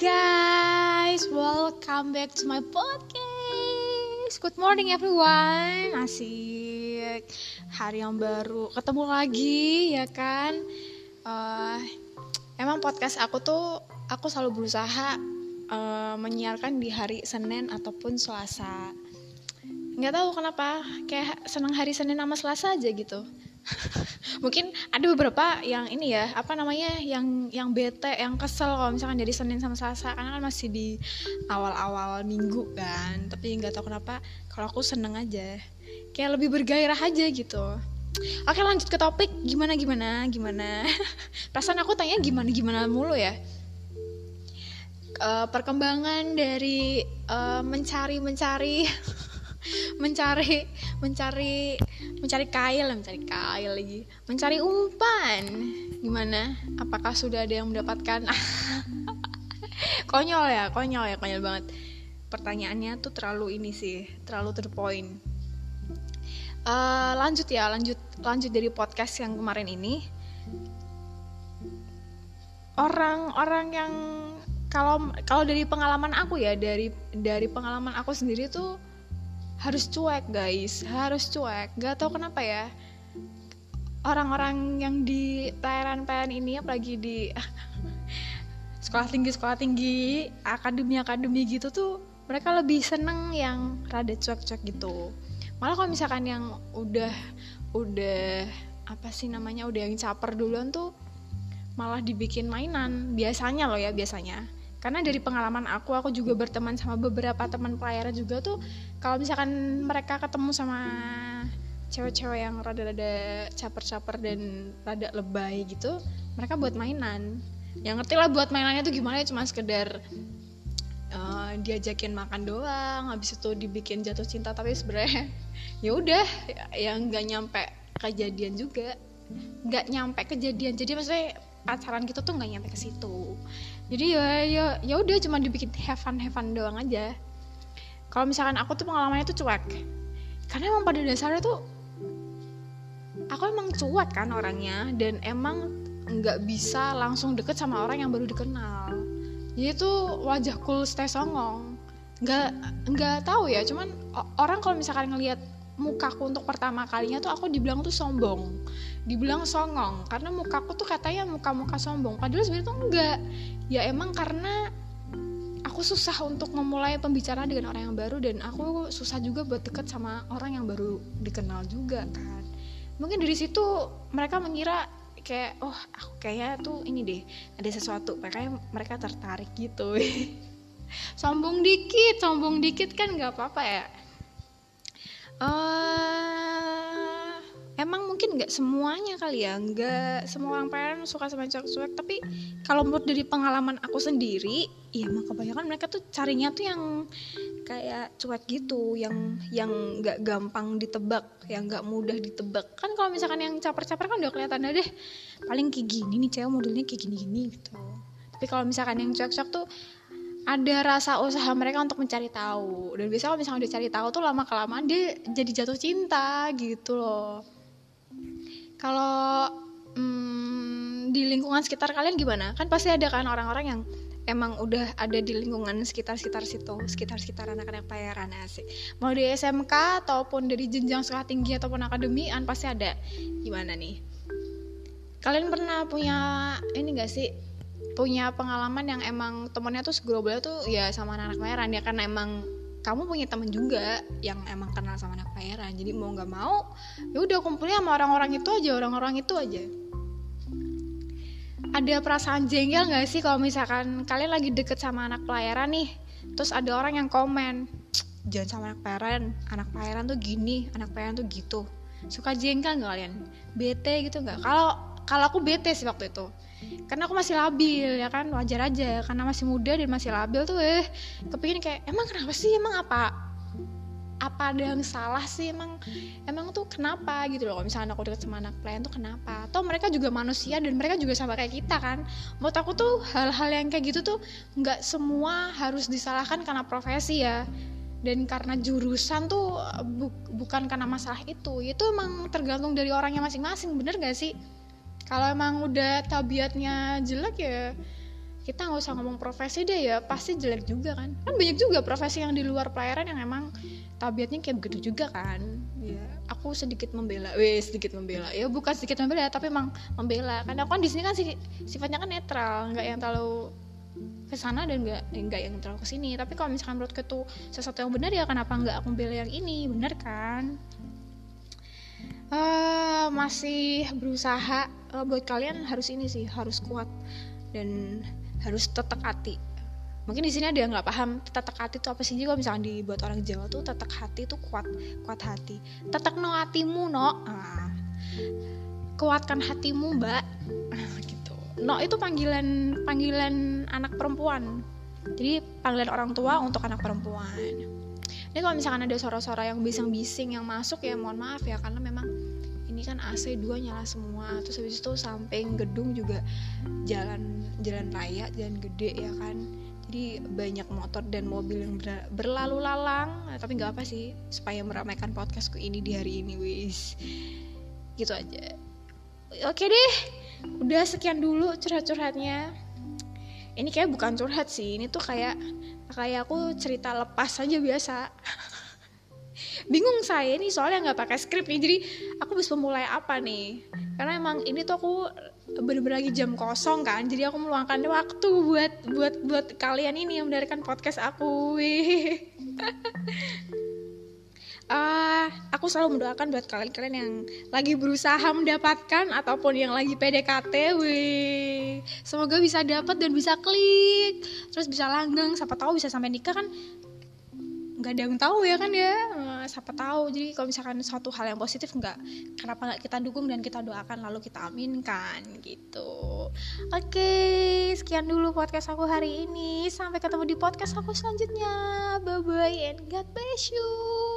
guys, welcome back to my podcast. Good morning everyone. Asik. Hari yang baru ketemu lagi ya kan. Uh, emang podcast aku tuh aku selalu berusaha uh, menyiarkan di hari Senin ataupun Selasa. Nggak tahu kenapa kayak senang hari Senin sama Selasa aja gitu. mungkin ada beberapa yang ini ya apa namanya yang yang bete yang kesel kalau misalkan dari Senin sama Selasa. Karena kan masih di awal-awal minggu kan. Tapi nggak tahu kenapa kalau aku seneng aja. Kayak lebih bergairah aja gitu. Oke lanjut ke topik. Gimana gimana gimana? Perasaan aku tanya gimana gimana mulu ya? Uh, perkembangan dari uh, mencari mencari mencari mencari mencari kail mencari kail lagi. Mencari umpan. Gimana? Apakah sudah ada yang mendapatkan? Konyol ya konyol ya konyol banget. Pertanyaannya tuh terlalu ini sih terlalu to the point. Uh, lanjut ya lanjut lanjut dari podcast yang kemarin ini. Orang-orang yang kalau kalau dari pengalaman aku ya dari dari pengalaman aku sendiri tuh harus cuek guys. Harus cuek. Gak tau kenapa ya. Orang-orang yang di pelayaran-pelayaran ini apalagi di sekolah tinggi sekolah tinggi akademi akademi gitu tuh mereka lebih seneng yang rada cuek-cuek gitu. Malah kalau misalkan yang udah udah apa sih namanya udah yang caper duluan tuh malah dibikin mainan. Biasanya loh ya biasanya. Karena dari pengalaman aku aku juga berteman sama beberapa teman pelayaran juga tuh kalau misalkan mereka ketemu sama cewek-cewek yang rada-rada caper-caper dan rada lebay gitu mereka buat mainan. Yang ngerti lah buat mainannya tuh gimana ya cuma sekedar uh, diajakin makan doang habis itu dibikin jatuh cinta. Tapi sebenarnya ya udah yang nggak nyampe kejadian juga. Nggak nyampe kejadian. Jadi maksudnya pacaran gitu tuh nggak nyampe ke situ. Jadi ya ya ya udah cuma dibikin fun doang aja kalau misalkan aku tuh pengalamannya tuh cuek. Karena emang pada dasarnya tuh aku emang cuek kan orangnya dan emang nggak bisa langsung deket sama orang yang baru dikenal. Jadi tuh wajah cool stay songong. Nggak nggak tahu ya cuman orang kalau misalkan ngelihat mukaku untuk pertama kalinya tuh aku dibilang tuh sombong. Dibilang songong karena mukaku tuh katanya muka-muka sombong. Padahal sebenarnya tuh enggak ya emang karena aku susah untuk memulai pembicaraan dengan orang yang baru dan aku susah juga buat deket sama orang yang baru dikenal juga kan. Mungkin dari situ mereka mengira kayak oh aku kayaknya tuh ini deh ada sesuatu. Makanya mereka tertarik gitu. Sombong dikit sombong dikit kan nggak apa-apa ya. Uh, emang mungkin nggak semuanya kali ya nggak semua orang pengen suka sama cewek cuek tapi kalau menurut dari pengalaman aku sendiri ya emang kebanyakan mereka tuh carinya tuh yang kayak cuek gitu yang yang nggak gampang ditebak yang nggak mudah ditebak. Kan kalau misalkan yang caper-caper kan udah kelihatan deh paling kayak gini nih cewek modelnya kayak gini-gini gitu. Tapi kalau misalkan yang cuek-cuek tuh ada rasa usaha mereka untuk mencari tahu. Dan biasanya kalau misalnya udah cari tahu tuh lama kelamaan dia jadi jatuh cinta gitu loh kalau hmm, di lingkungan sekitar kalian gimana? Kan pasti ada kan orang-orang yang emang udah ada di lingkungan sekitar-sekitar situ sekitar-sekitar anak-anak pelayaran asik. Mau di SMK ataupun dari jenjang sekolah tinggi ataupun akademian pasti ada. Gimana nih? Kalian pernah punya ini gak sih? Punya pengalaman yang emang temennya tuh segerobol tuh ya sama anak-anak pelayaran ya karena emang kamu punya temen juga yang emang kenal sama anak pelayaran jadi mau nggak mau ya udah kumpulnya sama orang-orang itu aja orang-orang itu aja. Ada perasaan jengkel nggak sih kalau misalkan kalian lagi deket sama anak pelayaran nih terus ada orang yang komen jangan sama anak pelayaran anak pelayaran tuh gini anak pelayaran tuh gitu. Suka jengkel nggak kalian? Bete gitu nggak? Kalau kalau aku bete sih waktu itu karena aku masih labil ya kan? Wajar aja karena masih muda dan masih labil tuh eh kepingin kayak emang kenapa sih? Emang apa apa ada yang salah sih? Emang emang tuh kenapa? Gitu loh. Misalnya aku deket sama anak pelayan tuh kenapa? Atau mereka juga manusia dan mereka juga sama kayak kita kan? Menurut aku tuh hal-hal yang kayak gitu tuh nggak semua harus disalahkan karena profesi ya. Dan karena jurusan tuh bu bukan karena masalah itu. Itu emang tergantung dari orangnya masing-masing bener gak sih kalau emang udah tabiatnya jelek ya kita nggak usah ngomong profesi deh ya. Pasti jelek juga kan. Kan banyak juga profesi yang di luar pelayaran yang emang tabiatnya kayak begitu juga kan. Ya aku sedikit membela weh sedikit membela. Ya bukan sedikit membela tapi emang membela. Karena aku kan di sini kan sifatnya kan netral. Nggak yang terlalu ke sana dan nggak nggak yang terlalu ke sini. Tapi kalau misalkan menurutku itu sesuatu yang benar ya kenapa nggak aku membela yang ini? Benar kan uh, masih berusaha uh, buat kalian harus ini sih harus kuat dan harus tetek hati. Mungkin di sini ada yang nggak paham tetek hati itu apa sih? Kalau misalnya dibuat orang Jawa tuh tetek hati itu kuat kuat hati. Tetek no hatimu no. Ah. kuatkan hatimu mbak. Ah, gitu. No itu panggilan panggilan anak perempuan. Jadi panggilan orang tua untuk anak perempuan ini kalau misalkan ada suara-suara yang bising-bising yang masuk ya mohon maaf ya karena memang ini kan AC dua nyala semua. Terus habis itu samping gedung juga jalan jalan raya jalan gede ya kan. Jadi banyak motor dan mobil yang ber berlalu lalang. Nah, tapi nggak apa sih supaya meramaikan podcastku ini di hari ini wis. Gitu aja. Oke deh udah sekian dulu curhat-curhatnya. Ini kayak bukan curhat sih ini tuh kayak kayak aku cerita lepas aja biasa. Bingung saya nih soalnya nggak pakai skrip nih. Jadi aku bisa memulai apa nih? Karena emang ini tuh aku bener-bener lagi jam kosong kan. Jadi aku meluangkan waktu buat buat buat kalian ini yang mendengarkan podcast aku uh, aku selalu mendoakan buat kalian-kalian yang lagi berusaha mendapatkan ataupun yang lagi PDKT weh semoga bisa dapat dan bisa klik. Terus bisa langgeng siapa tahu bisa sampai nikah kan? Nggak ada yang tahu ya kan ya? Uh, siapa tahu. Jadi kalau misalkan suatu hal yang positif nggak kenapa nggak kita dukung dan kita doakan lalu kita aminkan gitu. Oke sekian dulu podcast aku hari ini. Sampai ketemu di podcast aku selanjutnya. Bye bye and God bless you